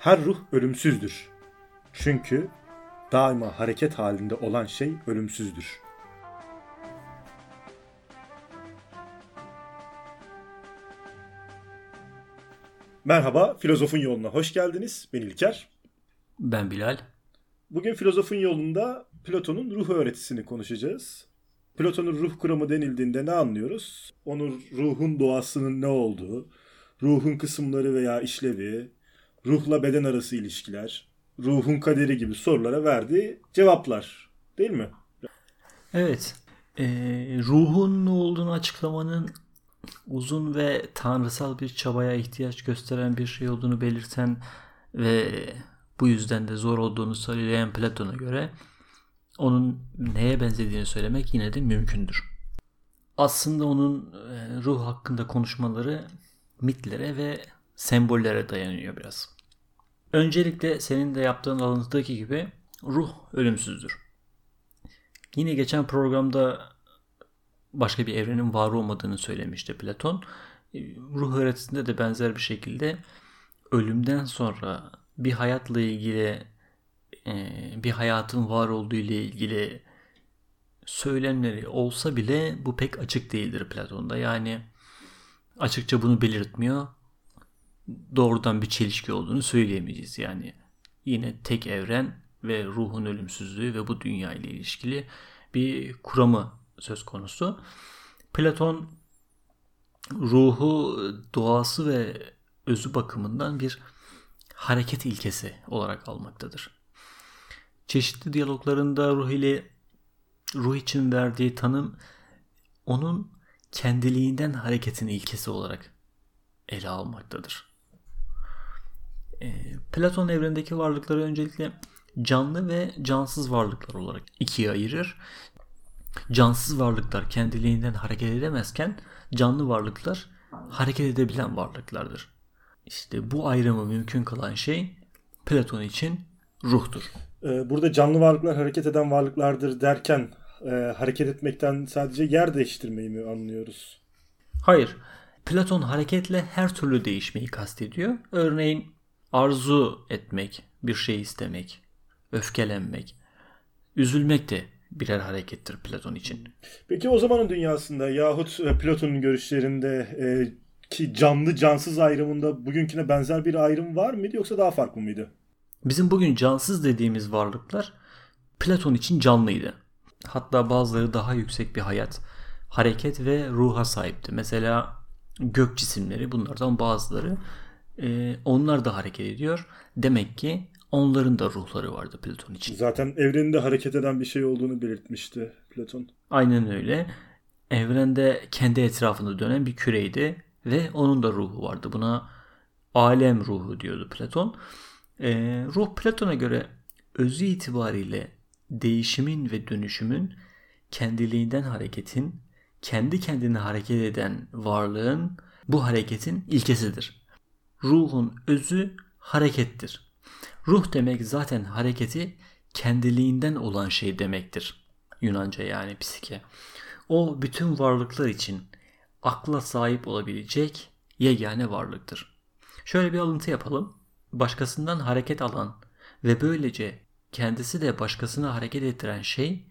Her ruh ölümsüzdür. Çünkü daima hareket halinde olan şey ölümsüzdür. Merhaba, Filozofun Yoluna hoş geldiniz. Ben İlker. Ben Bilal. Bugün Filozofun Yolunda Platon'un ruh öğretisini konuşacağız. Platon'un ruh kuramı denildiğinde ne anlıyoruz? Onun ruhun doğasının ne olduğu, ruhun kısımları veya işlevi, ruhla beden arası ilişkiler, ruhun kaderi gibi sorulara verdiği cevaplar. Değil mi? Evet. Ee, ruhun ne olduğunu açıklamanın uzun ve tanrısal bir çabaya ihtiyaç gösteren bir şey olduğunu belirten ve bu yüzden de zor olduğunu söyleyen Platon'a göre onun neye benzediğini söylemek yine de mümkündür. Aslında onun e, ruh hakkında konuşmaları mitlere ve sembollere dayanıyor biraz. Öncelikle senin de yaptığın alıntıdaki gibi ruh ölümsüzdür. Yine geçen programda başka bir evrenin var olmadığını söylemişti Platon. Ruh öğretisinde de benzer bir şekilde ölümden sonra bir hayatla ilgili e, bir hayatın var olduğu ile ilgili söylemleri olsa bile bu pek açık değildir Platon'da. Yani açıkça bunu belirtmiyor. Doğrudan bir çelişki olduğunu söyleyemeyeceğiz. Yani yine tek evren ve ruhun ölümsüzlüğü ve bu dünya ile ilişkili bir kuramı söz konusu. Platon ruhu doğası ve özü bakımından bir hareket ilkesi olarak almaktadır. Çeşitli diyaloglarında ruh ile ruh için verdiği tanım onun kendiliğinden hareketin ilkesi olarak ele almaktadır. E, Platon evrendeki varlıkları öncelikle canlı ve cansız varlıklar olarak ikiye ayırır. Cansız varlıklar kendiliğinden hareket edemezken canlı varlıklar hareket edebilen varlıklardır. İşte bu ayrımı mümkün kılan şey Platon için ruhtur. Ee, burada canlı varlıklar hareket eden varlıklardır derken e, hareket etmekten sadece yer değiştirmeyi mi anlıyoruz? Hayır. Platon hareketle her türlü değişmeyi kastediyor. Örneğin arzu etmek, bir şey istemek, öfkelenmek, üzülmek de birer harekettir Platon için. Peki o zamanın dünyasında yahut e, Platon'un görüşlerinde e, ki canlı cansız ayrımında bugünküne benzer bir ayrım var mıydı yoksa daha farklı mıydı? Bizim bugün cansız dediğimiz varlıklar Platon için canlıydı. Hatta bazıları daha yüksek bir hayat, hareket ve ruha sahipti. Mesela gök cisimleri bunlardan bazıları e, onlar da hareket ediyor. Demek ki onların da ruhları vardı Platon için. Zaten evreninde hareket eden bir şey olduğunu belirtmişti Platon. Aynen öyle. Evrende kendi etrafında dönen bir küreydi ve onun da ruhu vardı. Buna alem ruhu diyordu Platon. E, ruh Platon'a göre özü itibariyle değişimin ve dönüşümün kendiliğinden hareketin, kendi kendine hareket eden varlığın bu hareketin ilkesidir. Ruhun özü harekettir. Ruh demek zaten hareketi kendiliğinden olan şey demektir. Yunanca yani psike. O bütün varlıklar için akla sahip olabilecek yegane varlıktır. Şöyle bir alıntı yapalım. Başkasından hareket alan ve böylece kendisi de başkasını hareket ettiren şey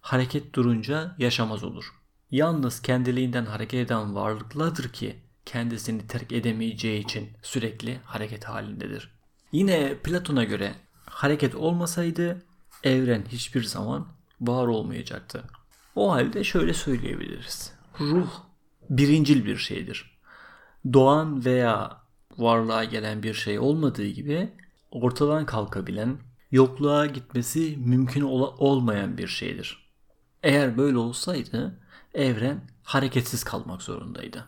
hareket durunca yaşamaz olur. Yalnız kendiliğinden hareket eden varlıklardır ki kendisini terk edemeyeceği için sürekli hareket halindedir. Yine Platon'a göre hareket olmasaydı evren hiçbir zaman var olmayacaktı. O halde şöyle söyleyebiliriz. Ruh birincil bir şeydir. Doğan veya varlığa gelen bir şey olmadığı gibi ortadan kalkabilen, yokluğa gitmesi mümkün ol- olmayan bir şeydir. Eğer böyle olsaydı evren hareketsiz kalmak zorundaydı.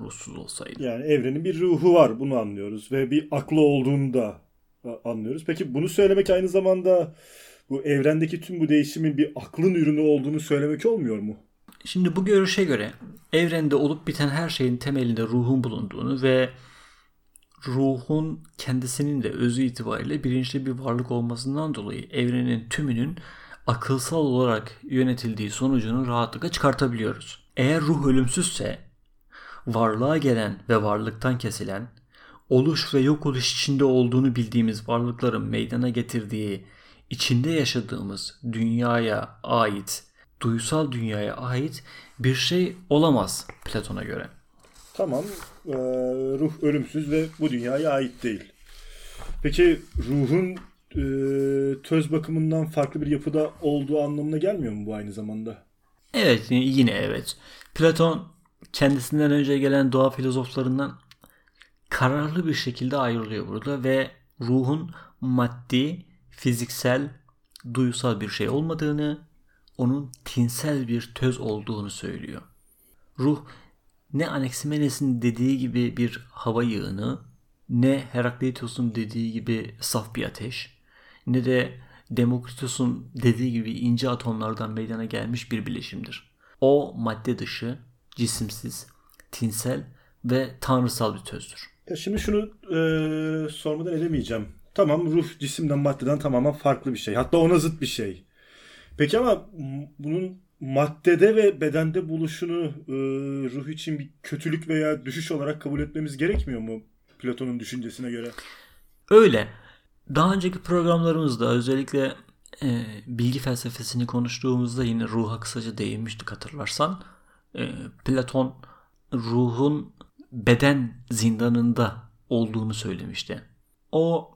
Ruhsuz olsaydı. Yani evrenin bir ruhu var bunu anlıyoruz ve bir aklı olduğunu da anlıyoruz. Peki bunu söylemek aynı zamanda bu evrendeki tüm bu değişimin bir aklın ürünü olduğunu söylemek olmuyor mu? Şimdi bu görüşe göre evrende olup biten her şeyin temelinde ruhun bulunduğunu ve ruhun kendisinin de özü itibariyle bilinçli bir varlık olmasından dolayı evrenin tümünün akılsal olarak yönetildiği sonucunu rahatlıkla çıkartabiliyoruz. Eğer ruh ölümsüzse varlığa gelen ve varlıktan kesilen oluş ve yok oluş içinde olduğunu bildiğimiz varlıkların meydana getirdiği, içinde yaşadığımız dünyaya ait, duysal dünyaya ait bir şey olamaz Platon'a göre. Tamam, e, ruh ölümsüz ve bu dünyaya ait değil. Peki ruhun e, töz bakımından farklı bir yapıda olduğu anlamına gelmiyor mu bu aynı zamanda? Evet, yine evet. Platon kendisinden önce gelen doğa filozoflarından kararlı bir şekilde ayrılıyor burada ve ruhun maddi, fiziksel, duysal bir şey olmadığını, onun tinsel bir töz olduğunu söylüyor. Ruh ne Anaximenes'in dediği gibi bir hava yığını, ne Herakleitos'un dediği gibi saf bir ateş, ne de Demokritos'un dediği gibi ince atomlardan meydana gelmiş bir bileşimdir. O madde dışı, cisimsiz, tinsel ve tanrısal bir tözdür. Ya şimdi şunu e, sormadan edemeyeceğim. Tamam ruh cisimden maddeden tamamen farklı bir şey. Hatta ona zıt bir şey. Peki ama bunun maddede ve bedende buluşunu e, ruh için bir kötülük veya düşüş olarak kabul etmemiz gerekmiyor mu Platon'un düşüncesine göre? Öyle. Daha önceki programlarımızda özellikle e, bilgi felsefesini konuştuğumuzda yine ruha kısaca değinmiştik hatırlarsan. E, Platon ruhun beden zindanında olduğunu söylemişti. O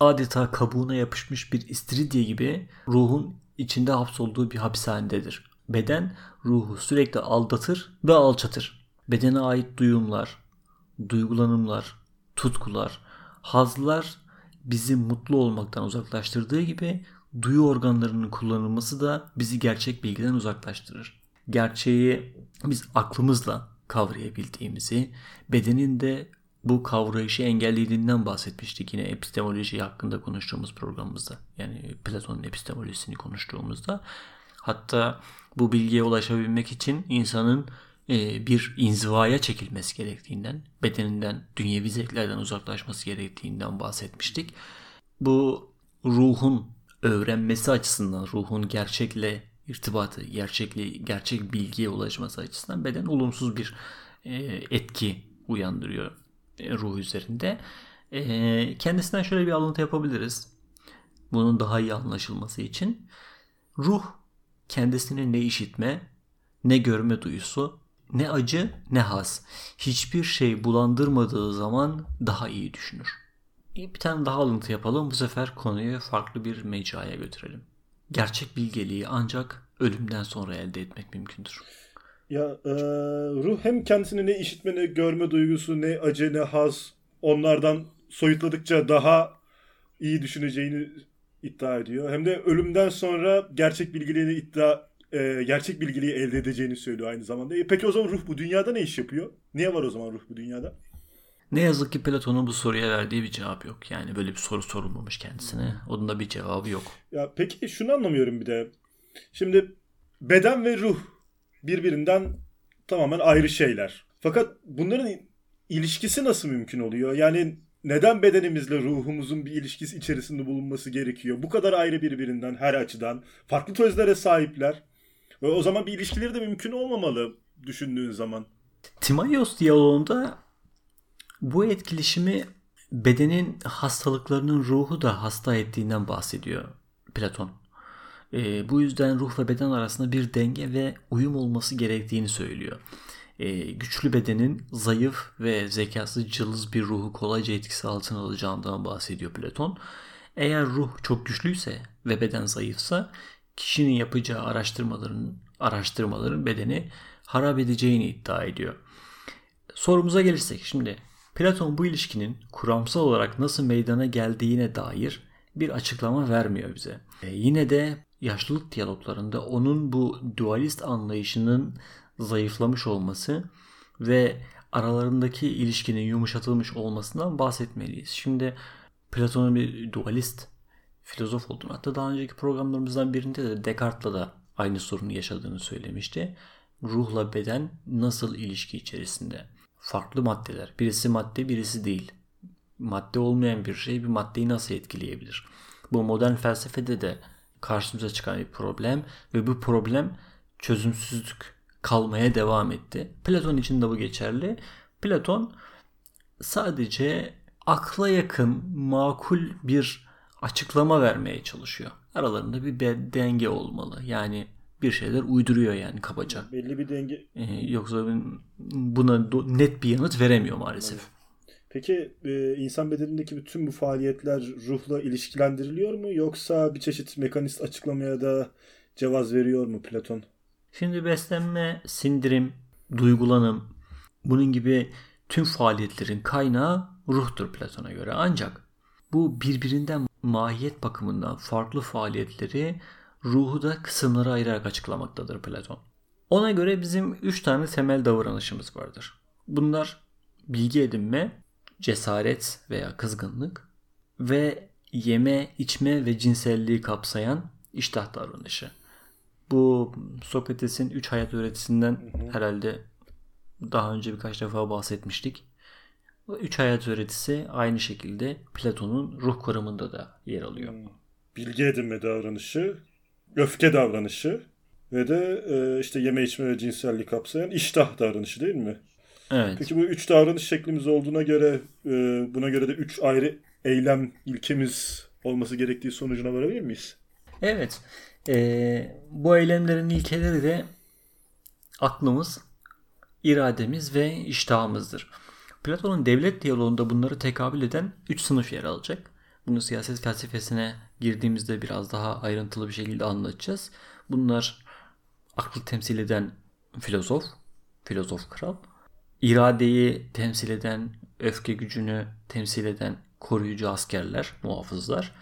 adeta kabuğuna yapışmış bir istiridye gibi ruhun içinde hapsolduğu bir hapishanededir. Beden ruhu sürekli aldatır ve alçatır. Bedene ait duyumlar, duygulanımlar, tutkular, hazlar bizi mutlu olmaktan uzaklaştırdığı gibi duyu organlarının kullanılması da bizi gerçek bilgiden uzaklaştırır. Gerçeği biz aklımızla kavrayabildiğimizi, bedenin de bu kavrayışı engellediğinden bahsetmiştik yine epistemoloji hakkında konuştuğumuz programımızda. Yani Platon'un epistemolojisini konuştuğumuzda. Hatta bu bilgiye ulaşabilmek için insanın e, bir inzivaya çekilmesi gerektiğinden, bedeninden, dünyevi zevklerden uzaklaşması gerektiğinden bahsetmiştik. Bu ruhun öğrenmesi açısından, ruhun gerçekle irtibatı, gerçekli, gerçek bilgiye ulaşması açısından beden olumsuz bir e, etki uyandırıyor e, ruh üzerinde. E, kendisinden şöyle bir alıntı yapabiliriz. Bunun daha iyi anlaşılması için. Ruh kendisini ne işitme, ne görme duyusu, ne acı ne haz. Hiçbir şey bulandırmadığı zaman daha iyi düşünür. Bir tane daha alıntı yapalım. Bu sefer konuyu farklı bir mecraya götürelim. Gerçek bilgeliği ancak ölümden sonra elde etmek mümkündür. Ya e, ruh hem kendisini ne işitme ne görme duygusu ne acı ne haz onlardan soyutladıkça daha iyi düşüneceğini iddia ediyor. Hem de ölümden sonra gerçek bilgiliğini iddia e, gerçek bilgiliği elde edeceğini söylüyor aynı zamanda. E, peki o zaman ruh bu dünyada ne iş yapıyor? Niye var o zaman ruh bu dünyada? Ne yazık ki Platon'un bu soruya verdiği bir cevap yok. Yani böyle bir soru sorulmamış kendisine. Onun da bir cevabı yok. Ya peki şunu anlamıyorum bir de. Şimdi beden ve ruh birbirinden tamamen ayrı şeyler. Fakat bunların ilişkisi nasıl mümkün oluyor? Yani neden bedenimizle ruhumuzun bir ilişkisi içerisinde bulunması gerekiyor? Bu kadar ayrı birbirinden her açıdan. Farklı tözlere sahipler. Ve o zaman bir ilişkileri de mümkün olmamalı düşündüğün zaman. Timaios diyaloğunda bu etkileşimi bedenin hastalıklarının ruhu da hasta ettiğinden bahsediyor Platon. E, bu yüzden ruh ve beden arasında bir denge ve uyum olması gerektiğini söylüyor. E, güçlü bedenin zayıf ve zekası cılız bir ruhu kolayca etkisi altına alacağından bahsediyor Platon. Eğer ruh çok güçlüyse ve beden zayıfsa kişinin yapacağı araştırmaların araştırmaların bedeni harap edeceğini iddia ediyor. Sorumuza gelirsek şimdi Platon bu ilişkinin kuramsal olarak nasıl meydana geldiğine dair bir açıklama vermiyor bize. E, yine de yaşlılık diyaloglarında onun bu dualist anlayışının zayıflamış olması ve aralarındaki ilişkinin yumuşatılmış olmasından bahsetmeliyiz. Şimdi Platon'un bir dualist filozof olduğunu hatta daha önceki programlarımızdan birinde de Descartes'la da aynı sorunu yaşadığını söylemişti. Ruhla beden nasıl ilişki içerisinde? Farklı maddeler. Birisi madde birisi değil. Madde olmayan bir şey bir maddeyi nasıl etkileyebilir? Bu modern felsefede de karşımıza çıkan bir problem ve bu problem çözümsüzlük kalmaya devam etti. Platon için de bu geçerli. Platon sadece akla yakın, makul bir açıklama vermeye çalışıyor. Aralarında bir denge olmalı. Yani bir şeyler uyduruyor yani kabaca. Belli bir denge. Ee, yoksa buna net bir yanıt veremiyor maalesef. Evet. Peki e, insan bedenindeki bütün bu faaliyetler ruhla ilişkilendiriliyor mu yoksa bir çeşit mekanist açıklamaya da cevaz veriyor mu Platon? Şimdi beslenme, sindirim, duygulanım bunun gibi tüm faaliyetlerin kaynağı ruhtur Platon'a göre. Ancak bu birbirinden mahiyet bakımından farklı faaliyetleri ruhu da kısımlara ayırarak açıklamaktadır Platon. Ona göre bizim üç tane temel davranışımız vardır. Bunlar bilgi edinme, cesaret veya kızgınlık ve yeme, içme ve cinselliği kapsayan iştah davranışı. Bu Sokrates'in üç hayat öğretisinden herhalde daha önce birkaç defa bahsetmiştik. Bu üç hayat öğretisi aynı şekilde Platon'un ruh kuramında da yer alıyor. Hmm. Bilgi edinme davranışı, öfke davranışı ve de e, işte yeme içme ve cinselliği kapsayan iştah davranışı değil mi? Evet. Peki bu üç davranış şeklimiz olduğuna göre e, buna göre de üç ayrı eylem ilkemiz olması gerektiği sonucuna varabilir miyiz? Evet. E, bu eylemlerin ilkeleri de aklımız, irademiz ve iştahımızdır. Platon'un devlet diyaloğunda bunları tekabül eden üç sınıf yer alacak. Bunu siyaset felsefesine girdiğimizde biraz daha ayrıntılı bir şekilde anlatacağız. Bunlar aklı temsil eden filozof, filozof kral, iradeyi temsil eden, öfke gücünü temsil eden koruyucu askerler, muhafızlar.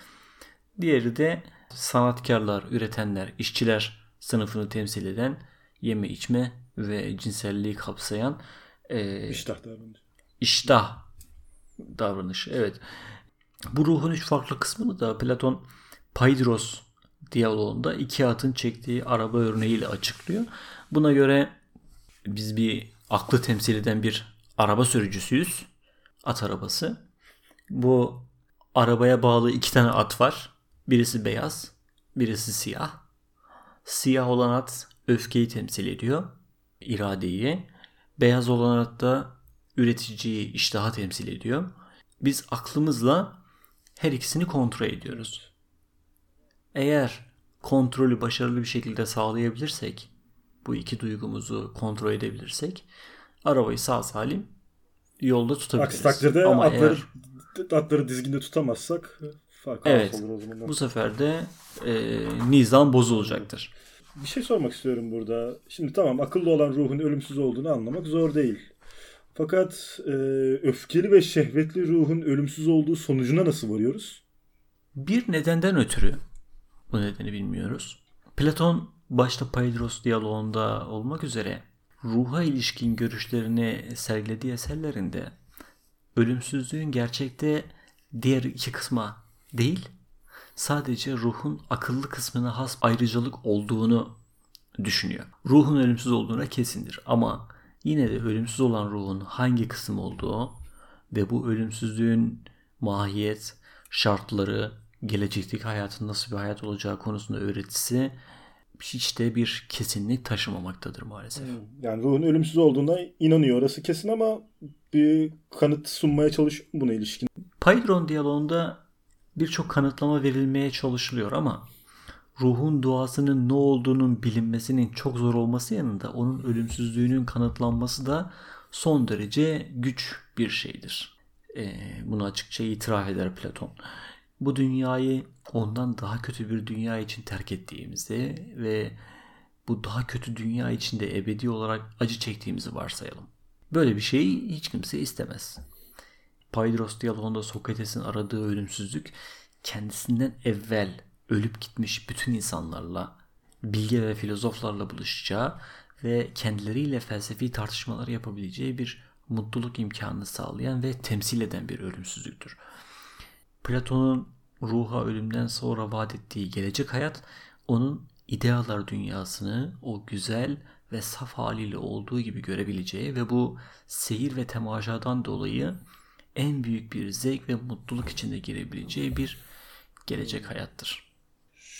Diğeri de sanatkarlar, üretenler, işçiler sınıfını temsil eden yeme içme ve cinselliği kapsayan e, iştah davranışı. İştah davranışı. Evet. Bu ruhun üç farklı kısmını da Platon Paidros diyaloğunda iki atın çektiği araba örneğiyle açıklıyor. Buna göre biz bir aklı temsil eden bir araba sürücüsüyüz. At arabası. Bu arabaya bağlı iki tane at var. Birisi beyaz, birisi siyah. Siyah olan at öfkeyi temsil ediyor, iradeyi. Beyaz olan at da üreticiyi, iştahı temsil ediyor. Biz aklımızla her ikisini kontrol ediyoruz. Eğer kontrolü başarılı bir şekilde sağlayabilirsek bu iki duygumuzu kontrol edebilirsek arabayı sağ salim yolda tutabiliriz. Aksi takdirde Ama atları, eğer, atları dizginde tutamazsak fark evet, olur o zaman. Bu sefer de e, nizam bozulacaktır. Bir şey sormak istiyorum burada. Şimdi tamam akıllı olan ruhun ölümsüz olduğunu anlamak zor değil. Fakat e, öfkeli ve şehvetli ruhun ölümsüz olduğu sonucuna nasıl varıyoruz? Bir nedenden ötürü bu nedeni bilmiyoruz. Platon başta Paidros diyaloğunda olmak üzere ruha ilişkin görüşlerini sergilediği eserlerinde ölümsüzlüğün gerçekte diğer iki kısma değil sadece ruhun akıllı kısmına has ayrıcalık olduğunu düşünüyor. Ruhun ölümsüz olduğuna kesindir ama yine de ölümsüz olan ruhun hangi kısım olduğu ve bu ölümsüzlüğün mahiyet, şartları, gelecekteki hayatın nasıl bir hayat olacağı konusunda öğretisi hiç de bir kesinlik taşımamaktadır maalesef. Hmm. Yani ruhun ölümsüz olduğuna inanıyor orası kesin ama bir kanıt sunmaya çalışıyor buna ilişkin. Paydron diyaloğunda birçok kanıtlama verilmeye çalışılıyor ama ruhun duasının ne olduğunun bilinmesinin çok zor olması yanında onun ölümsüzlüğünün kanıtlanması da son derece güç bir şeydir. Ee, bunu açıkça itiraf eder Platon bu dünyayı ondan daha kötü bir dünya için terk ettiğimizi ve bu daha kötü dünya içinde ebedi olarak acı çektiğimizi varsayalım. Böyle bir şeyi hiç kimse istemez. Paydros diyaloğunda Sokrates'in aradığı ölümsüzlük kendisinden evvel ölüp gitmiş bütün insanlarla, bilge ve filozoflarla buluşacağı ve kendileriyle felsefi tartışmalar yapabileceği bir mutluluk imkanını sağlayan ve temsil eden bir ölümsüzlüktür. Platon'un ruha ölümden sonra vaat ettiği gelecek hayat onun idealar dünyasını o güzel ve saf haliyle olduğu gibi görebileceği ve bu seyir ve temaşadan dolayı en büyük bir zevk ve mutluluk içinde girebileceği bir gelecek hayattır.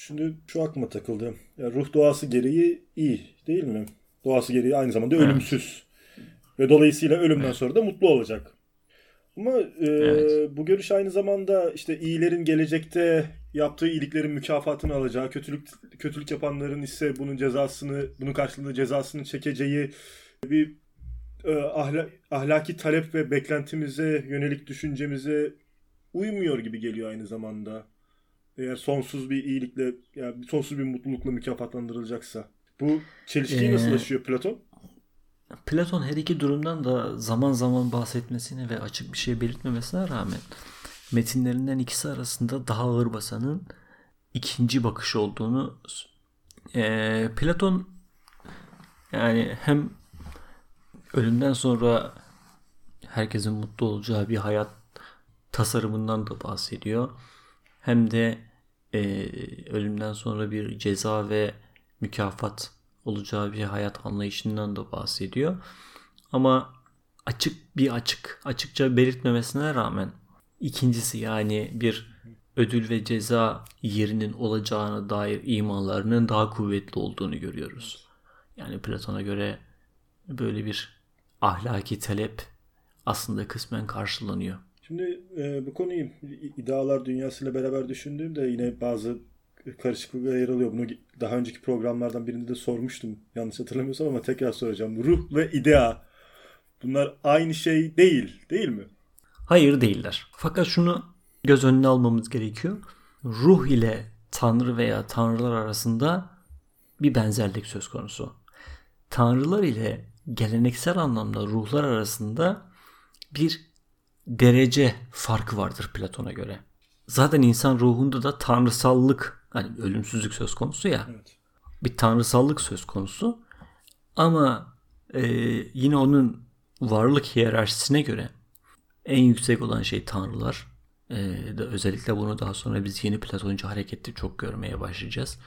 Şimdi şu aklıma takıldı. Ya ruh doğası gereği iyi değil mi? Doğası gereği aynı zamanda ölümsüz. Evet. Ve dolayısıyla ölümden evet. sonra da mutlu olacak. Ama e, evet. bu görüş aynı zamanda işte iyilerin gelecekte yaptığı iyiliklerin mükafatını alacağı, kötülük kötülük yapanların ise bunun cezasını, bunun karşılığında cezasını çekeceği bir e, ahla, ahlaki talep ve beklentimize yönelik düşüncemize uymuyor gibi geliyor aynı zamanda. Eğer sonsuz bir iyilikle, yani sonsuz bir mutlulukla mükafatlandırılacaksa. Bu çelişkiyi ee, nasıl aşıyor Platon? Platon her iki durumdan da zaman zaman bahsetmesine ve açık bir şey belirtmemesine rağmen metinlerinden ikisi arasında daha ağır basanın ikinci bakış olduğunu e, Platon yani hem ölümden sonra herkesin mutlu olacağı bir hayat tasarımından da bahsediyor. Hem de e, ölümden sonra bir ceza ve mükafat olacağı bir hayat anlayışından da bahsediyor. Ama açık bir açık açıkça belirtmemesine rağmen ikincisi yani bir ödül ve ceza yerinin olacağına dair imanlarının daha kuvvetli olduğunu görüyoruz. Yani Platon'a göre böyle bir ahlaki talep aslında kısmen karşılanıyor. Şimdi e, bu konuyu idealar dünyasıyla beraber düşündüğümde yine bazı karışıklıklar yer alıyor. Bunu daha önceki programlardan birinde de sormuştum. Yanlış hatırlamıyorsam ama tekrar soracağım. Ruh ve idea bunlar aynı şey değil, değil mi? Hayır değiller. Fakat şunu göz önüne almamız gerekiyor. Ruh ile tanrı veya tanrılar arasında bir benzerlik söz konusu. Tanrılar ile geleneksel anlamda ruhlar arasında bir derece farkı vardır Platon'a göre. Zaten insan ruhunda da tanrısallık, hani ölümsüzlük söz konusu ya. Evet. Bir tanrısallık söz konusu. Ama e, yine onun varlık hiyerarşisine göre en yüksek olan şey tanrılar. E, de özellikle bunu daha sonra biz yeni Platoncu harekette çok görmeye başlayacağız.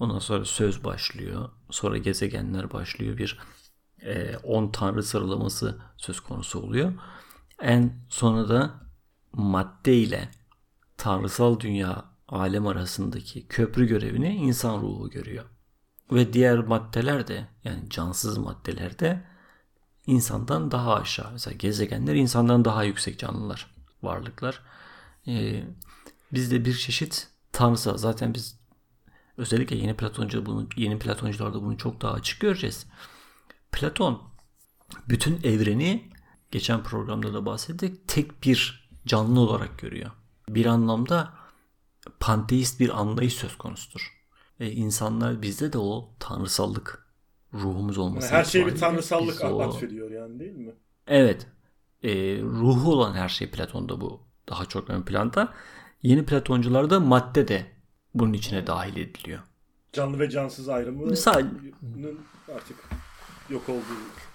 Ondan sonra söz başlıyor. Sonra gezegenler başlıyor. Bir 10 e, tanrı sıralaması söz konusu oluyor. En sonra da madde ile tanrısal dünya alem arasındaki köprü görevini insan ruhu görüyor. Ve diğer maddeler de yani cansız maddeler de insandan daha aşağı. Mesela gezegenler insandan daha yüksek canlılar, varlıklar. Ee, bizde bir çeşit tanrısal. Zaten biz özellikle yeni Platoncu bunu yeni Platoncularda bunu çok daha açık göreceğiz. Platon bütün evreni geçen programda da bahsettik tek bir canlı olarak görüyor. Bir anlamda panteist bir anlayış söz konusudur. E, insanlar bizde de o tanrısallık ruhumuz olması. Yani her şey bir tanrısallık o... atfediyor yani değil mi? Evet. E, ruhu olan her şey Platon'da bu daha çok ön planda. Yeni Platoncularda madde de bunun içine dahil ediliyor. Canlı ve cansız ayrımı Mesela, artık yok olduğu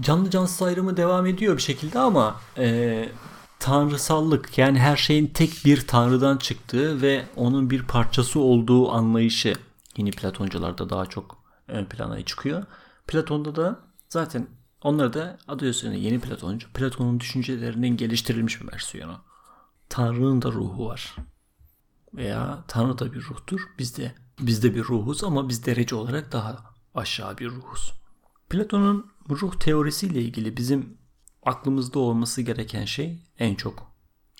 canlı cansız ayrımı devam ediyor bir şekilde ama e, tanrısallık yani her şeyin tek bir tanrıdan çıktığı ve onun bir parçası olduğu anlayışı yeni Platoncularda daha çok ön plana çıkıyor. Platon'da da zaten onlar da adı üzerine yeni Platoncu. Platon'un düşüncelerinin geliştirilmiş bir versiyonu. Tanrı'nın da ruhu var. Veya Tanrı da bir ruhtur. Biz de, biz de bir ruhuz ama biz derece olarak daha aşağı bir ruhuz. Platon'un ruh teorisiyle ilgili bizim aklımızda olması gereken şey en çok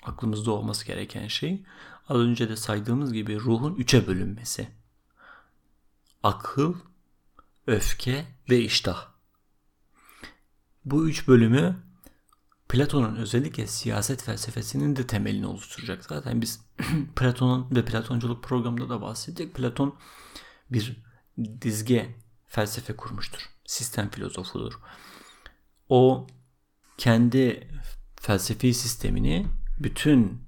aklımızda olması gereken şey az önce de saydığımız gibi ruhun üçe bölünmesi. Akıl, öfke ve iştah. Bu üç bölümü Platon'un özellikle siyaset felsefesinin de temelini oluşturacak. Zaten biz Platon'un ve Platonculuk programında da bahsedecek. Platon bir dizge felsefe kurmuştur. Sistem filozofudur. O kendi felsefi sistemini bütün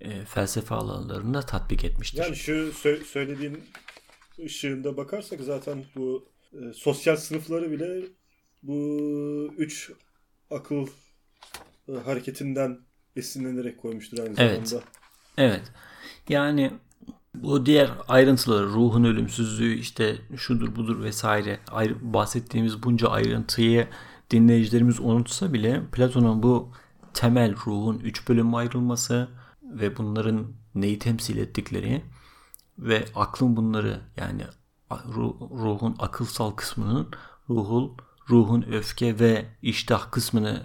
e, felsefe alanlarında tatbik etmiştir. Yani şu sö- söylediğin ışığında bakarsak zaten bu e, sosyal sınıfları bile bu üç akıl e, hareketinden esinlenerek koymuştur aynı evet. zamanda. Evet. Yani bu diğer ayrıntıları ruhun ölümsüzlüğü işte şudur budur vesaire ayrı, bahsettiğimiz bunca ayrıntıyı dinleyicilerimiz unutsa bile Platon'un bu temel ruhun üç bölüm ayrılması ve bunların neyi temsil ettikleri ve aklın bunları yani ruhun akılsal kısmının ruhul ruhun öfke ve iştah kısmını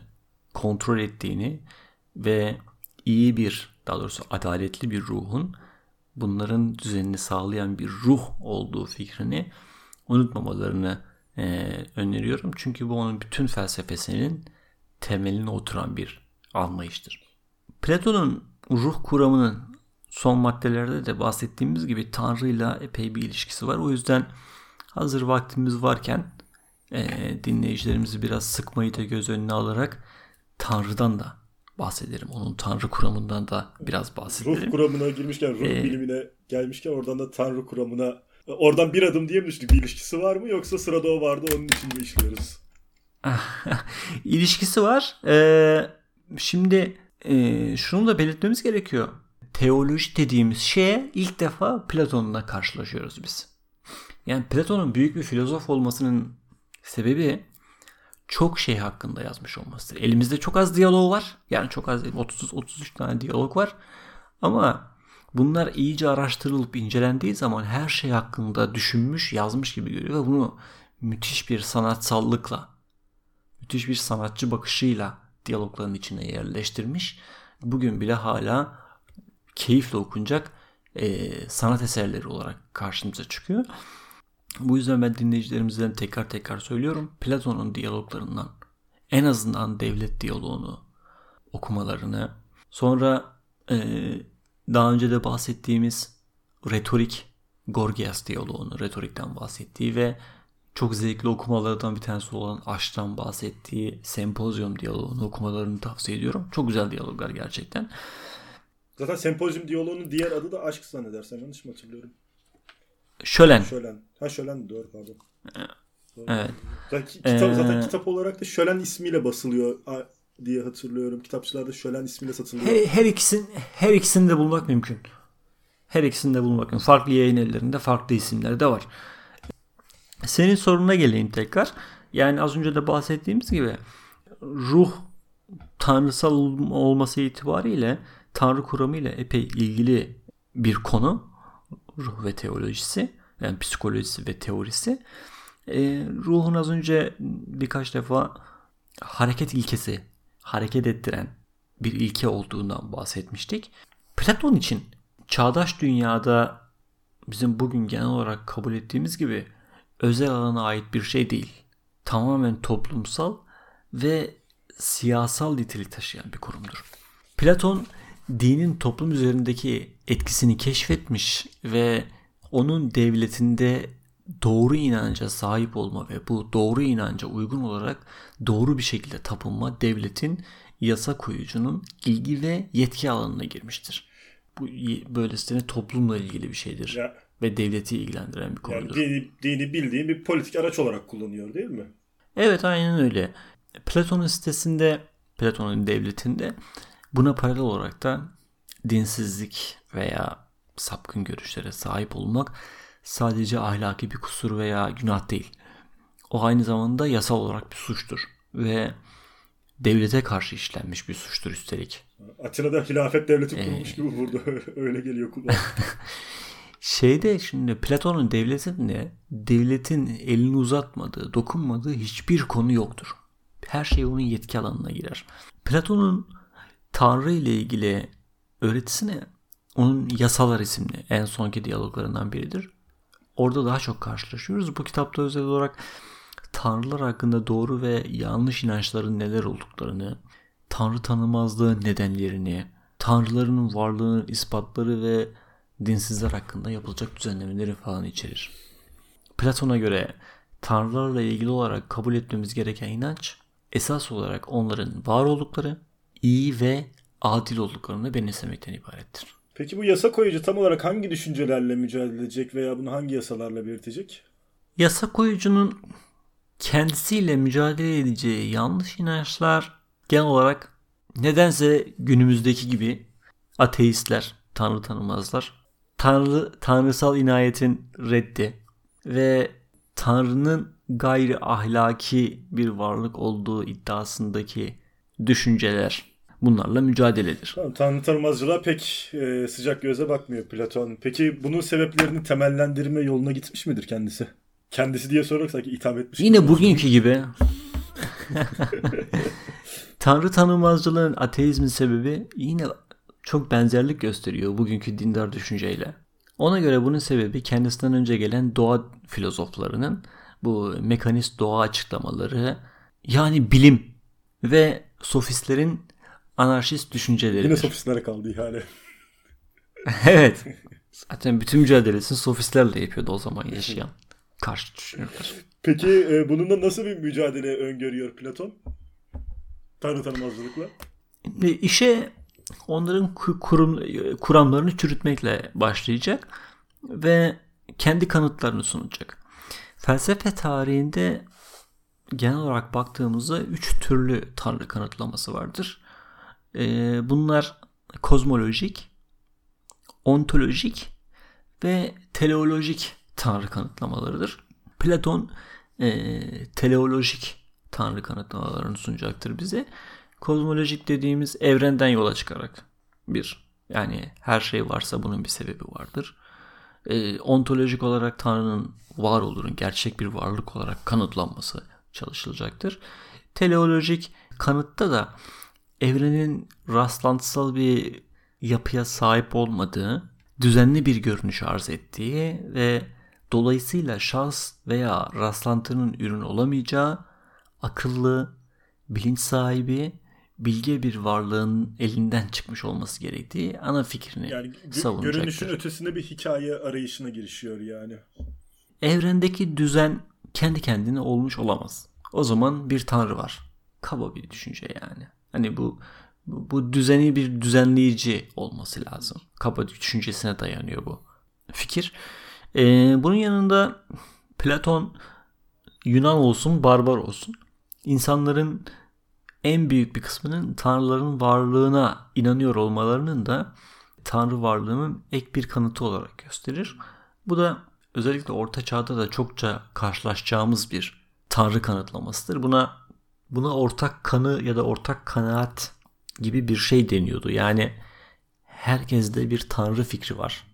kontrol ettiğini ve iyi bir daha doğrusu adaletli bir ruhun bunların düzenini sağlayan bir ruh olduğu fikrini unutmamalarını e, öneriyorum. Çünkü bu onun bütün felsefesinin temeline oturan bir anlayıştır. Platon'un ruh kuramının son maddelerde de bahsettiğimiz gibi Tanrı'yla epey bir ilişkisi var. O yüzden hazır vaktimiz varken e, dinleyicilerimizi biraz sıkmayı da göz önüne alarak Tanrı'dan da bahsedelim. Onun Tanrı kuramından da biraz bahsedelim. Ruh kuramına girmişken, ruh ee, bilimine gelmişken oradan da Tanrı kuramına oradan bir adım diye mi düştük? Bir ilişkisi var mı yoksa sırada o vardı onun için mi işliyoruz? İlişkisi var. Ee, şimdi e, şunu da belirtmemiz gerekiyor. Teoloji dediğimiz şeye ilk defa Platon'la karşılaşıyoruz biz. Yani Platon'un büyük bir filozof olmasının sebebi çok şey hakkında yazmış olmasıdır. Elimizde çok az diyalog var. Yani çok az 30 33 tane diyalog var. Ama bunlar iyice araştırılıp incelendiği zaman her şey hakkında düşünmüş, yazmış gibi görüyor ve bunu müthiş bir sanatsallıkla, müthiş bir sanatçı bakışıyla diyalogların içine yerleştirmiş. Bugün bile hala keyifle okunacak e, sanat eserleri olarak karşımıza çıkıyor. Bu yüzden ben dinleyicilerimizden tekrar tekrar söylüyorum. Platon'un diyaloglarından en azından devlet diyaloğunu okumalarını sonra e, daha önce de bahsettiğimiz retorik Gorgias diyaloğunu retorikten bahsettiği ve çok zevkli okumalardan bir tanesi olan Aşk'tan bahsettiği sempozyum diyaloğunu okumalarını tavsiye ediyorum. Çok güzel diyaloglar gerçekten. Zaten sempozyum diyaloğunun diğer adı da aşk zannedersem yanlış mı hatırlıyorum? Şölen. Şölen. Ha Şölen doğru pardon. Evet. Zaten, kitap, ee... zaten kitap olarak da Şölen ismiyle basılıyor diye hatırlıyorum. Kitapçılarda Şölen ismiyle satılıyor. Her, her ikisini her ikisini de bulmak mümkün. Her ikisini de bulmak mümkün. Farklı yayın ellerinde farklı isimler de var. Senin soruna geleyim tekrar. Yani az önce de bahsettiğimiz gibi ruh tanrısal olması itibariyle tanrı kuramıyla epey ilgili bir konu ruh ve teolojisi yani psikolojisi ve teorisi. E, ruhun az önce birkaç defa hareket ilkesi, hareket ettiren bir ilke olduğundan bahsetmiştik. Platon için çağdaş dünyada bizim bugün genel olarak kabul ettiğimiz gibi özel alana ait bir şey değil. Tamamen toplumsal ve siyasal nitelik taşıyan bir kurumdur. Platon dinin toplum üzerindeki etkisini keşfetmiş ve onun devletinde doğru inanca sahip olma ve bu doğru inanca uygun olarak doğru bir şekilde tapınma devletin yasa koyucunun ilgi ve yetki alanına girmiştir. Bu böylesine toplumla ilgili bir şeydir. Ya, ve devleti ilgilendiren bir konudur. Yani dini, dini bildiğin bir politik araç olarak kullanıyor değil mi? Evet aynen öyle. Platon'un sitesinde, Platon'un devletinde buna paralel olarak da dinsizlik veya sapkın görüşlere sahip olmak sadece ahlaki bir kusur veya günah değil. O aynı zamanda yasal olarak bir suçtur ve devlete karşı işlenmiş bir suçtur üstelik. Atina'da hilafet devleti kurulmuş ee, gibi burada öyle geliyor kulağım. Şeyde şimdi Platon'un devletinde devletin elini uzatmadığı, dokunmadığı hiçbir konu yoktur. Her şey onun yetki alanına girer. Platon'un Tanrı ile ilgili öğretisine onun Yasalar isimli en sonki diyaloglarından biridir. Orada daha çok karşılaşıyoruz. Bu kitapta özel olarak tanrılar hakkında doğru ve yanlış inançların neler olduklarını, tanrı tanımazlığı nedenlerini, tanrıların varlığının ispatları ve dinsizler hakkında yapılacak düzenlemeleri falan içerir. Platon'a göre tanrılarla ilgili olarak kabul etmemiz gereken inanç esas olarak onların var oldukları, iyi ve adil olduklarını benimsemekten ibarettir. Peki bu yasa koyucu tam olarak hangi düşüncelerle mücadele edecek veya bunu hangi yasalarla belirtecek? Yasa koyucunun kendisiyle mücadele edeceği yanlış inançlar genel olarak nedense günümüzdeki gibi ateistler, tanrı tanımazlar. Tanrı, tanrısal inayetin reddi ve Tanrı'nın gayri ahlaki bir varlık olduğu iddiasındaki düşünceler bunlarla mücadeledir. Tamam, Tanrı tanımazcılığa pek e, sıcak göze bakmıyor Platon. Peki bunun sebeplerini temellendirme yoluna gitmiş midir kendisi? Kendisi diye sorarsak itham etmiş. Yine bugünkü gibi. Tanrı tanımazcılığın ateizmin sebebi yine çok benzerlik gösteriyor bugünkü dindar düşünceyle. Ona göre bunun sebebi kendisinden önce gelen doğa filozoflarının bu mekanist doğa açıklamaları yani bilim ve sofistlerin anarşist düşünceleri. Yine sofistlere kaldı yani. evet. Zaten bütün mücadelesini sofistlerle yapıyordu o zaman yaşayan. Karşı düşünürler. Peki e, bununla nasıl bir mücadele öngörüyor Platon? Tanrı tanımazlıkla. İşe onların kurum, kuramlarını çürütmekle başlayacak ve kendi kanıtlarını sunacak. Felsefe tarihinde genel olarak baktığımızda üç türlü tanrı kanıtlaması vardır. Ee, bunlar kozmolojik, ontolojik ve teleolojik tanrı kanıtlamalarıdır. Platon e, teleolojik tanrı kanıtlamalarını sunacaktır bize. Kozmolojik dediğimiz evrenden yola çıkarak bir yani her şey varsa bunun bir sebebi vardır. E, ontolojik olarak Tanrı'nın var olduğunun gerçek bir varlık olarak kanıtlanması çalışılacaktır. Teleolojik kanıtta da evrenin rastlantısal bir yapıya sahip olmadığı, düzenli bir görünüş arz ettiği ve dolayısıyla şahs veya rastlantının ürün olamayacağı akıllı, bilinç sahibi, bilge bir varlığın elinden çıkmış olması gerektiği ana fikrini yani, gö- savunacaktır. Görünüşün ötesinde bir hikaye arayışına girişiyor yani. Evrendeki düzen kendi kendine olmuş olamaz. O zaman bir tanrı var. Kaba bir düşünce yani. Hani bu bu düzeni bir düzenleyici olması lazım. Kaba düşüncesine dayanıyor bu fikir. Ee, bunun yanında Platon Yunan olsun, barbar olsun insanların en büyük bir kısmının tanrıların varlığına inanıyor olmalarının da tanrı varlığının ek bir kanıtı olarak gösterir. Bu da özellikle orta çağda da çokça karşılaşacağımız bir tanrı kanıtlamasıdır. Buna buna ortak kanı ya da ortak kanaat gibi bir şey deniyordu. Yani herkeste bir tanrı fikri var.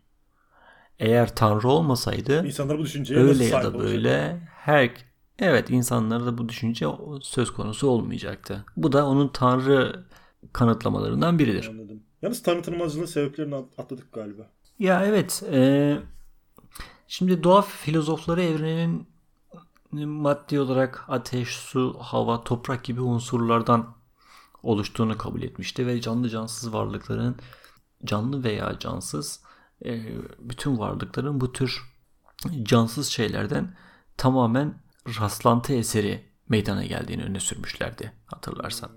Eğer tanrı olmasaydı insanlar bu düşünceye öyle ya da böyle olacak? her evet insanlarda da bu düşünce söz konusu olmayacaktı. Bu da onun tanrı kanıtlamalarından biridir. Anladım. Yalnız tanrı tanımazlığının sebeplerini atladık galiba. Ya evet. E, şimdi doğa filozofları evrenin maddi olarak ateş, su, hava, toprak gibi unsurlardan oluştuğunu kabul etmişti ve canlı cansız varlıkların canlı veya cansız e, bütün varlıkların bu tür cansız şeylerden tamamen rastlantı eseri meydana geldiğini öne sürmüşlerdi hatırlarsan.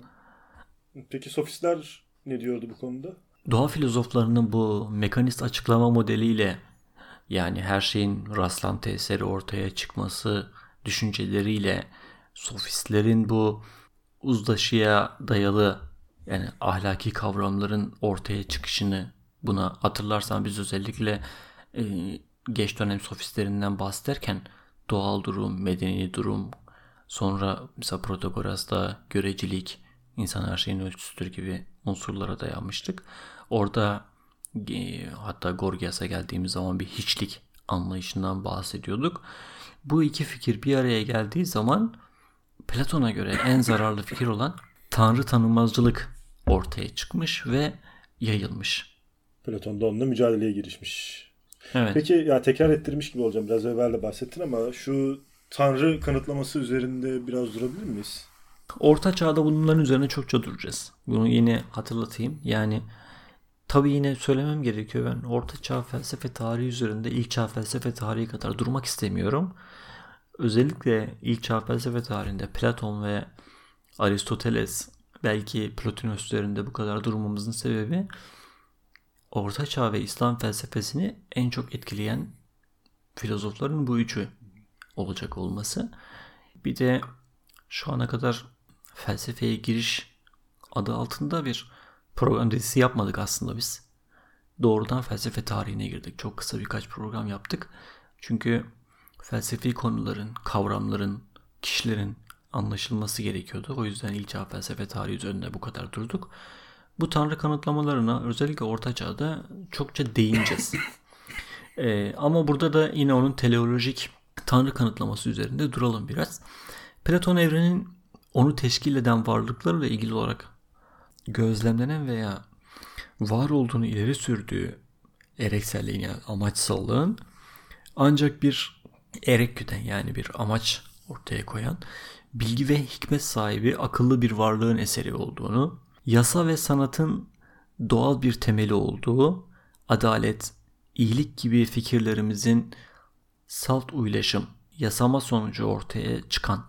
Peki sofistler ne diyordu bu konuda? Doğa filozoflarının bu mekanist açıklama modeliyle yani her şeyin rastlantı eseri ortaya çıkması düşünceleriyle sofistlerin bu uzlaşıya dayalı yani ahlaki kavramların ortaya çıkışını buna hatırlarsan biz özellikle e, geç dönem sofistlerinden bahsederken doğal durum, medeni durum, sonra mesela Protagoras'ta görecilik, insan her şeyin ölçüsüdür gibi unsurlara dayanmıştık. Orada e, hatta Gorgias'a geldiğimiz zaman bir hiçlik anlayışından bahsediyorduk. Bu iki fikir bir araya geldiği zaman Platon'a göre en zararlı fikir olan tanrı tanımazcılık ortaya çıkmış ve yayılmış. Platon da onunla mücadeleye girişmiş. Evet. Peki ya tekrar ettirmiş gibi olacağım. Biraz evvel de bahsettin ama şu tanrı kanıtlaması üzerinde biraz durabilir miyiz? Orta çağda bunların üzerine çokça duracağız. Bunu yine hatırlatayım. Yani tabi yine söylemem gerekiyor. Ben orta çağ felsefe tarihi üzerinde ilk çağ felsefe tarihi kadar durmak istemiyorum. Özellikle ilk çağ felsefe tarihinde Platon ve Aristoteles belki Plotinus üzerinde bu kadar durmamızın sebebi Orta Çağ ve İslam felsefesini en çok etkileyen filozofların bu üçü olacak olması. Bir de şu ana kadar felsefeye giriş adı altında bir program dizisi yapmadık aslında biz. Doğrudan felsefe tarihine girdik. Çok kısa birkaç program yaptık. Çünkü felsefi konuların, kavramların, kişilerin anlaşılması gerekiyordu. O yüzden ilk çağ felsefe tarihi üzerinde bu kadar durduk. Bu tanrı kanıtlamalarına özellikle Orta Çağ'da çokça değineceğiz. ee, ama burada da yine onun teleolojik tanrı kanıtlaması üzerinde duralım biraz. Platon evrenin onu teşkil eden varlıklarla ilgili olarak gözlemlenen veya var olduğunu ileri sürdüğü erekselliğin yani amaçsallığın ancak bir erek güden yani bir amaç ortaya koyan bilgi ve hikmet sahibi akıllı bir varlığın eseri olduğunu, yasa ve sanatın doğal bir temeli olduğu, adalet, iyilik gibi fikirlerimizin salt uylaşım, yasama sonucu ortaya çıkan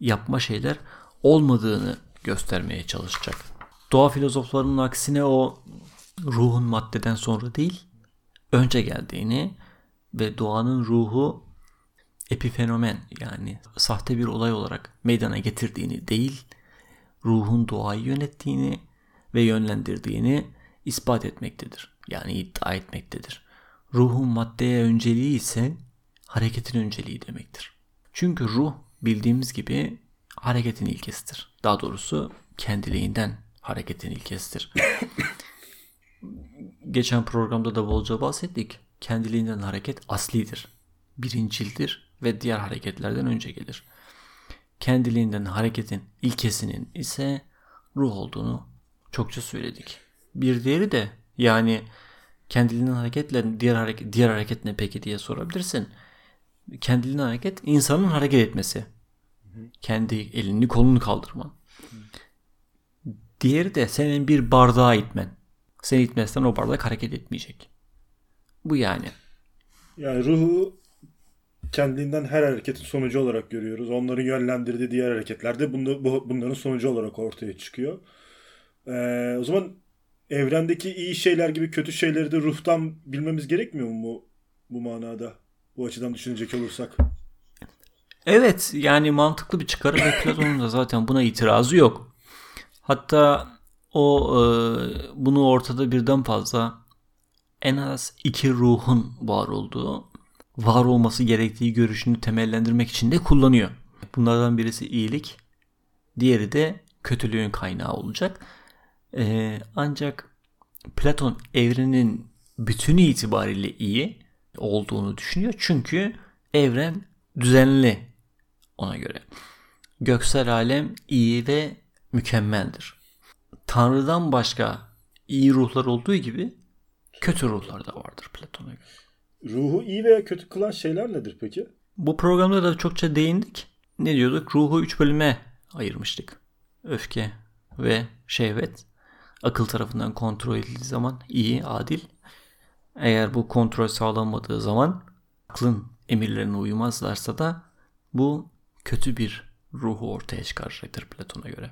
yapma şeyler olmadığını göstermeye çalışacak. Doğa filozoflarının aksine o ruhun maddeden sonra değil, önce geldiğini ve doğanın ruhu epifenomen yani sahte bir olay olarak meydana getirdiğini değil, ruhun doğayı yönettiğini ve yönlendirdiğini ispat etmektedir. Yani iddia etmektedir. Ruhun maddeye önceliği ise hareketin önceliği demektir. Çünkü ruh bildiğimiz gibi hareketin ilkesidir. Daha doğrusu kendiliğinden hareketin ilkesidir. Geçen programda da bolca bahsettik. Kendiliğinden hareket aslidir. Birincildir ve diğer hareketlerden önce gelir. Kendiliğinden hareketin ilkesinin ise ruh olduğunu çokça söyledik. Bir diğeri de yani kendiliğinden hareketle diğer hareket diğer hareket ne peki diye sorabilirsin. Kendiliğinden hareket insanın hareket etmesi. Kendi elini kolunu kaldırman. Diğeri de senin bir bardağa itmen. Sen itmezsen o bardak hareket etmeyecek. Bu yani. Yani ruhu kendinden her hareketin sonucu olarak görüyoruz. Onların yönlendirdiği diğer hareketler de bunların sonucu olarak ortaya çıkıyor. Ee, o zaman evrendeki iyi şeyler gibi kötü şeyleri de ruhtan bilmemiz gerekmiyor mu bu, bu manada? Bu açıdan düşünecek olursak. Evet yani mantıklı bir çıkarım ve Platon'un da zaten buna itirazı yok. Hatta o e, bunu ortada birden fazla en az iki ruhun var olduğu var olması gerektiği görüşünü temellendirmek için de kullanıyor. Bunlardan birisi iyilik, diğeri de kötülüğün kaynağı olacak. Ee, ancak Platon evrenin bütünü itibariyle iyi olduğunu düşünüyor. Çünkü evren düzenli ona göre. Göksel alem iyi ve mükemmeldir. Tanrı'dan başka iyi ruhlar olduğu gibi kötü ruhlar da vardır Platon'a göre. Ruhu iyi veya kötü kılan şeyler nedir peki? Bu programda da çokça değindik. Ne diyorduk? Ruhu üç bölüme ayırmıştık. Öfke ve şehvet. Akıl tarafından kontrol edildiği zaman iyi, adil. Eğer bu kontrol sağlanmadığı zaman aklın emirlerine uymazlarsa da bu kötü bir ruhu ortaya çıkaracaktır Platon'a göre.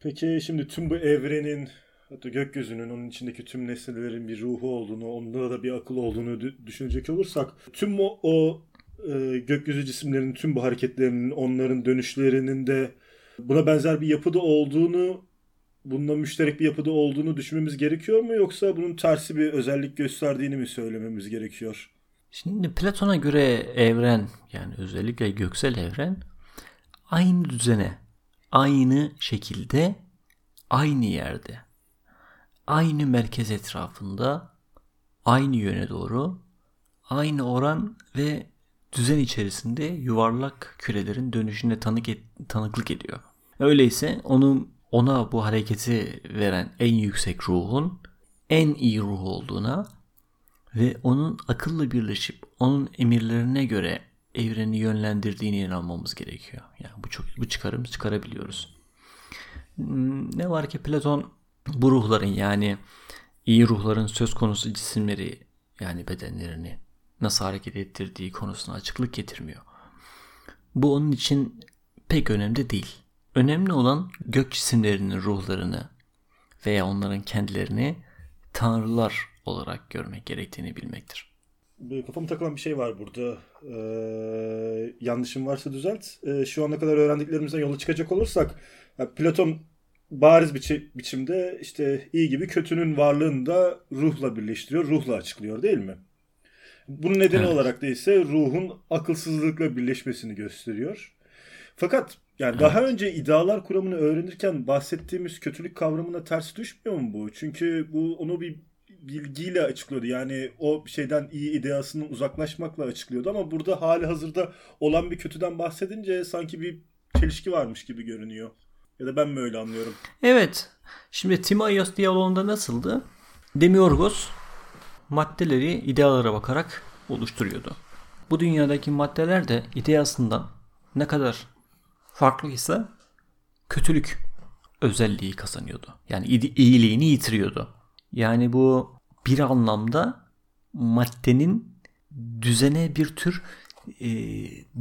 Peki şimdi tüm bu evrenin hatta gökyüzünün onun içindeki tüm nesnelerin bir ruhu olduğunu, onda da bir akıl olduğunu düşünecek olursak tüm o, o e, gökyüzü cisimlerinin tüm bu hareketlerinin, onların dönüşlerinin de buna benzer bir yapıda olduğunu, bununla müşterek bir yapıda olduğunu düşünmemiz gerekiyor mu yoksa bunun tersi bir özellik gösterdiğini mi söylememiz gerekiyor? Şimdi Platon'a göre evren yani özellikle göksel evren aynı düzene, aynı şekilde, aynı yerde aynı merkez etrafında aynı yöne doğru aynı oran ve düzen içerisinde yuvarlak kürelerin dönüşüne tanık et, tanıklık ediyor. Öyleyse onun ona bu hareketi veren en yüksek ruhun en iyi ruh olduğuna ve onun akılla birleşip onun emirlerine göre evreni yönlendirdiğine inanmamız gerekiyor. Yani bu çok bu çıkarım çıkarabiliyoruz. Hmm, ne var ki Platon bu ruhların yani iyi ruhların söz konusu cisimleri yani bedenlerini nasıl hareket ettirdiği konusuna açıklık getirmiyor. Bu onun için pek önemli değil. Önemli olan gök cisimlerinin ruhlarını veya onların kendilerini tanrılar olarak görmek gerektiğini bilmektir. Kafamı takılan bir şey var burada. Ee, yanlışım varsa düzelt. Ee, şu ana kadar öğrendiklerimizden yola çıkacak olursak Platon bariz bir biçimde işte iyi gibi kötünün varlığını da ruhla birleştiriyor, ruhla açıklıyor değil mi? Bunun nedeni evet. olarak da ise ruhun akılsızlıkla birleşmesini gösteriyor. Fakat yani evet. daha önce idealar kuramını öğrenirken bahsettiğimiz kötülük kavramına ters düşmüyor mu bu? Çünkü bu onu bir bilgiyle açıklıyordu. Yani o şeyden iyi ideasının uzaklaşmakla açıklıyordu ama burada hali hazırda olan bir kötüden bahsedince sanki bir çelişki varmış gibi görünüyor. Ya da ben mi öyle anlıyorum? Evet. Şimdi Timaios diyaloğunda nasıldı? Demiurgos maddeleri idealara bakarak oluşturuyordu. Bu dünyadaki maddeler de ideasından ne kadar farklıysa kötülük özelliği kazanıyordu. Yani iyiliğini yitiriyordu. Yani bu bir anlamda maddenin düzene bir tür e,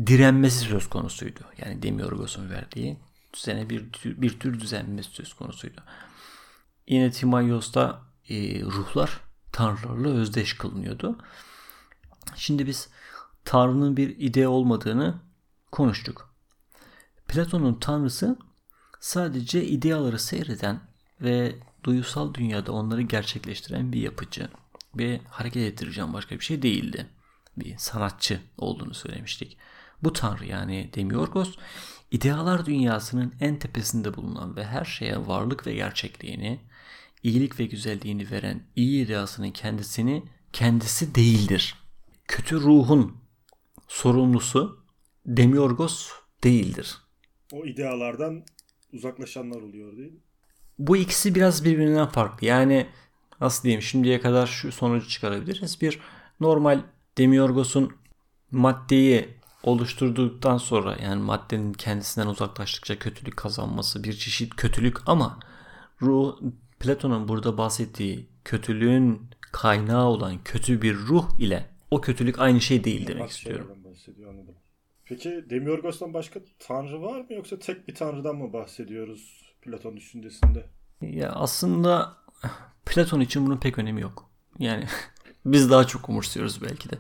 direnmesi söz konusuydu. Yani Demiurgos'un verdiği düzene bir bir tür düzenmesi söz konusuydu. Yine Timaios'ta e, ruhlar tanrılarla özdeş kılınıyordu. Şimdi biz tanrının bir ide olmadığını konuştuk. Platon'un tanrısı sadece ideaları seyreden ve duyusal dünyada onları gerçekleştiren bir yapıcı ve hareket ettireceğim başka bir şey değildi. Bir sanatçı olduğunu söylemiştik. Bu tanrı yani Demiurgos idealar dünyasının en tepesinde bulunan ve her şeye varlık ve gerçekliğini, iyilik ve güzelliğini veren iyi ideasının kendisini kendisi değildir. Kötü ruhun sorumlusu Demiurgos değildir. O idealardan uzaklaşanlar oluyor değil mi? Bu ikisi biraz birbirinden farklı. Yani nasıl diyeyim şimdiye kadar şu sonucu çıkarabiliriz. Bir normal Demiurgos'un maddeyi oluşturduktan sonra yani maddenin kendisinden uzaklaştıkça kötülük kazanması bir çeşit kötülük ama ruh Platon'un burada bahsettiği kötülüğün kaynağı olan kötü bir ruh ile o kötülük aynı şey değil demek istiyorum. Peki Demiurgos'tan başka tanrı var mı yoksa tek bir tanrıdan mı bahsediyoruz Platon düşüncesinde? Ya aslında Platon için bunun pek önemi yok. Yani biz daha çok umursuyoruz belki de.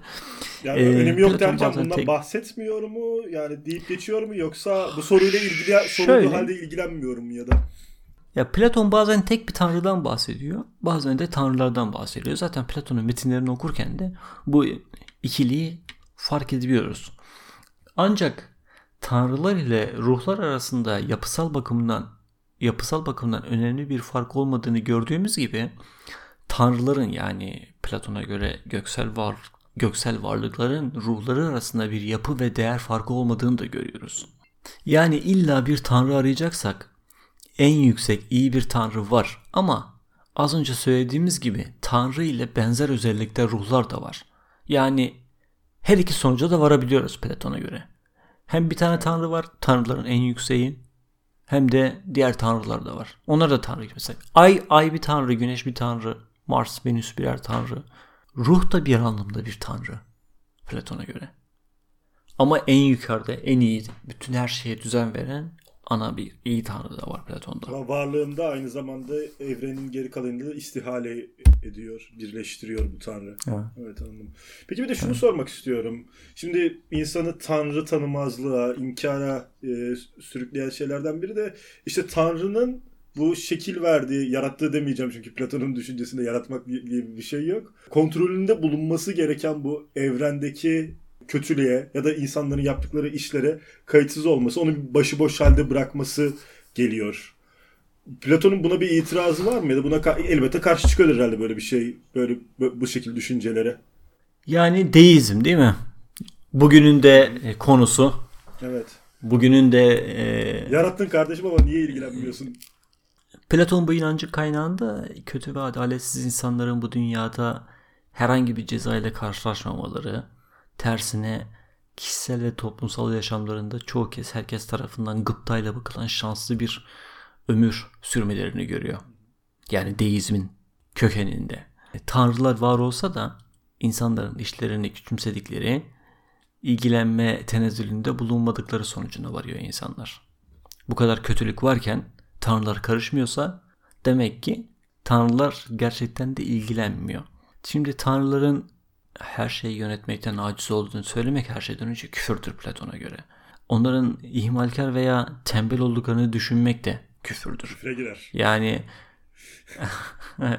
Yani ee, önemi yok derken bundan tek... bahsetmiyor mu? Yani deyip geçiyor mu yoksa bu soruyla ilgili sorulduğu halde ilgilenmiyorum mu ya da? Ya Platon bazen tek bir tanrıdan bahsediyor. Bazen de tanrılardan bahsediyor. Zaten Platon'un metinlerini okurken de bu ikiliyi fark edebiliyoruz. Ancak tanrılar ile ruhlar arasında yapısal bakımdan yapısal bakımdan önemli bir fark olmadığını gördüğümüz gibi tanrıların yani Platon'a göre göksel var göksel varlıkların ruhları arasında bir yapı ve değer farkı olmadığını da görüyoruz. Yani illa bir tanrı arayacaksak en yüksek iyi bir tanrı var ama az önce söylediğimiz gibi tanrı ile benzer özellikte ruhlar da var. Yani her iki sonuca da varabiliyoruz Platon'a göre. Hem bir tane tanrı var, tanrıların en yükseği, hem de diğer tanrılar da var. Onlar da tanrı. Mesela ay, ay bir tanrı, güneş bir tanrı, Mars, Venüs birer tanrı. Ruh da bir anlamda bir tanrı Platon'a göre. Ama en yukarıda, en iyi, bütün her şeye düzen veren ana bir iyi tanrı da var Platon'da. Ama varlığında aynı zamanda evrenin geri kalanını da istihale ediyor, birleştiriyor bu tanrı. Evet, evet anladım. Peki bir de şunu evet. sormak istiyorum. Şimdi insanı tanrı tanımazlığa, inkara e, sürükleyen şeylerden biri de işte tanrının bu şekil verdiği, yarattığı demeyeceğim çünkü Platon'un düşüncesinde yaratmak gibi bir şey yok. Kontrolünde bulunması gereken bu evrendeki kötülüğe ya da insanların yaptıkları işlere kayıtsız olması, onu başıboş halde bırakması geliyor. Platon'un buna bir itirazı var mı ya da buna ka- elbette karşı çıkıyor herhalde böyle bir şey, böyle bu şekilde düşüncelere. Yani deizm değil mi? Bugünün de e, konusu. Evet. Bugünün de e... yarattın kardeşim ama niye ilgilenmiyorsun? Platon bu inancı kaynağında kötü ve adaletsiz insanların bu dünyada herhangi bir ceza ile karşılaşmamaları, Tersine kişisel ve toplumsal yaşamlarında çoğu kez herkes tarafından gıptayla bakılan şanslı bir ömür sürmelerini görüyor. Yani deizmin kökeninde. E, tanrılar var olsa da insanların işlerini küçümsedikleri, ilgilenme tenezzülünde bulunmadıkları sonucuna varıyor insanlar. Bu kadar kötülük varken tanrılar karışmıyorsa demek ki tanrılar gerçekten de ilgilenmiyor. Şimdi tanrıların her şeyi yönetmekten aciz olduğunu söylemek her şeyden önce küfürdür Platon'a göre. Onların ihmalkar veya tembel olduklarını düşünmek de küfürdür. Küfre girer. Yani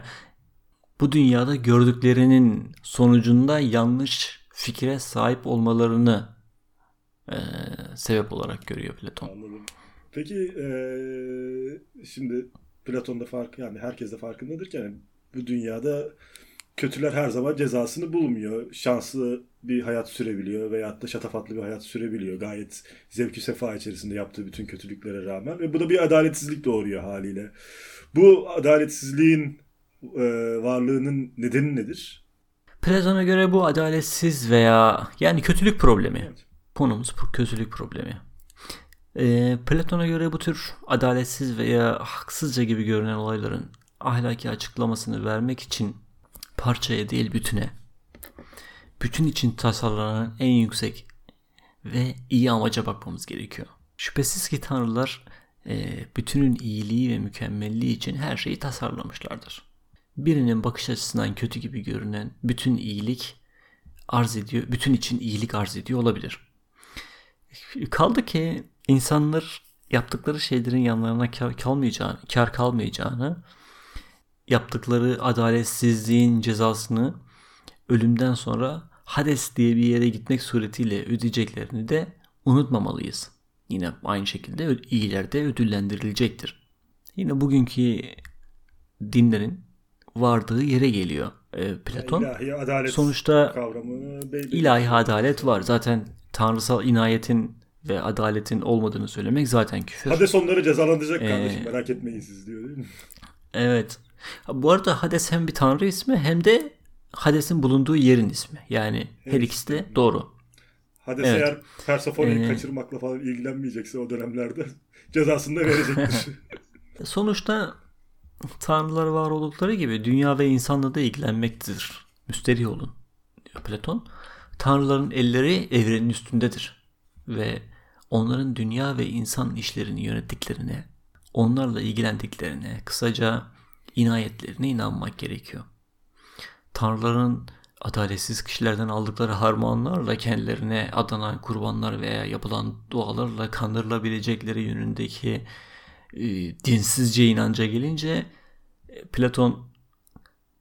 bu dünyada gördüklerinin sonucunda yanlış fikre sahip olmalarını e, sebep olarak görüyor Platon. Anladım. Peki e, şimdi Platon'da fark yani herkes de farkındadır ki yani bu dünyada kötüler her zaman cezasını bulmuyor. Şanslı bir hayat sürebiliyor veyahut da şatafatlı bir hayat sürebiliyor. Gayet zevki sefa içerisinde yaptığı bütün kötülüklere rağmen. Ve bu da bir adaletsizlik doğuruyor haliyle. Bu adaletsizliğin e, varlığının nedeni nedir? Platon'a göre bu adaletsiz veya yani kötülük problemi. Evet. Konumuz bu kötülük problemi. E, Platon'a göre bu tür adaletsiz veya haksızca gibi görünen olayların ahlaki açıklamasını vermek için parçaya değil bütüne, bütün için tasarlanan en yüksek ve iyi amaca bakmamız gerekiyor. Şüphesiz ki tanrılar e, bütünün iyiliği ve mükemmelliği için her şeyi tasarlamışlardır. Birinin bakış açısından kötü gibi görünen bütün iyilik arz ediyor, bütün için iyilik arz ediyor olabilir. Kaldı ki insanlar yaptıkları şeylerin yanlarına kar kalmayacağını, kar kalmayacağını, yaptıkları adaletsizliğin cezasını ölümden sonra Hades diye bir yere gitmek suretiyle ödeyeceklerini de unutmamalıyız. Yine aynı şekilde iyiler de ödüllendirilecektir. Yine bugünkü dinlerin vardığı yere geliyor e, Platon. İlahi adalet Sonuçta kavramını belli. ilahi adalet var. Zaten tanrısal inayetin ve adaletin olmadığını söylemek zaten küfür. Hades onları cezalandıracak Ee, kardeşim merak etmeyin siz diyor değil mi? Evet. Bu arada Hades hem bir tanrı ismi hem de Hades'in bulunduğu yerin ismi. Yani her ikisi de doğru. Hades Evet. eğer Persephone'yi Ee, kaçırmakla falan ilgilenmeyecekse o dönemlerde cezasını da verecektir. Sonuçta tanrılar var oldukları gibi dünya ve insanla da ilgilenmektedir. Müsterih olun diyor Platon. Tanrıların elleri evrenin üstündedir. Ve onların dünya ve insan işlerini yönettiklerine, onlarla ilgilendiklerine, kısaca inayetlerine inanmak gerekiyor. Tanrıların adaletsiz kişilerden aldıkları harmanlarla kendilerine adanan kurbanlar veya yapılan dualarla kandırılabilecekleri yönündeki e, dinsizce inanca gelince e, Platon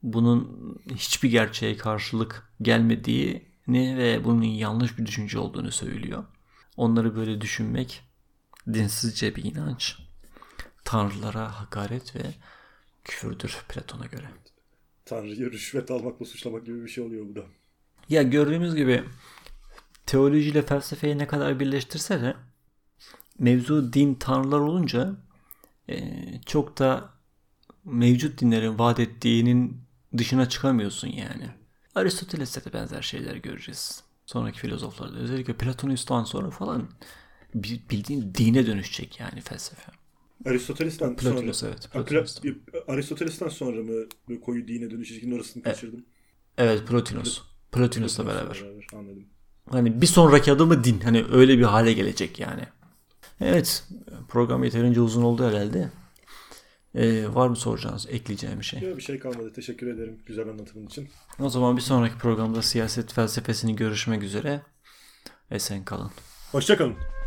bunun hiçbir gerçeğe karşılık gelmediğini ve bunun yanlış bir düşünce olduğunu söylüyor. Onları böyle düşünmek dinsizce bir inanç. Tanrılara hakaret ve küfürdür Platon'a göre. Tanrı'yı rüşvet almakla suçlamak gibi bir şey oluyor bu da. Ya gördüğümüz gibi teolojiyle felsefeyi ne kadar birleştirse de mevzu din tanrılar olunca e, çok da mevcut dinlerin vaat ettiğinin dışına çıkamıyorsun yani. Aristoteles'te de benzer şeyler göreceğiz. Sonraki filozoflarda özellikle Platonistan sonra falan bi- bildiğin dine dönüşecek yani felsefe. Aristoteles'ten Platonos sonra... evet. Ha, Platonos. Pla- Aristoteles'ten sonra mı böyle koyu dine dönüşecek? Orasını kaçırdım. Evet Plotinos. Plotinos'la beraber. Anladım. Hani bir sonraki adımı din. Hani öyle bir hale gelecek yani. Evet. Program yeterince uzun oldu herhalde. Ee, var mı soracağınız, ekleyeceğim bir şey? Yok bir şey kalmadı. Teşekkür ederim güzel anlatımın için. O zaman bir sonraki programda siyaset felsefesini görüşmek üzere. Esen kalın. Hoşçakalın.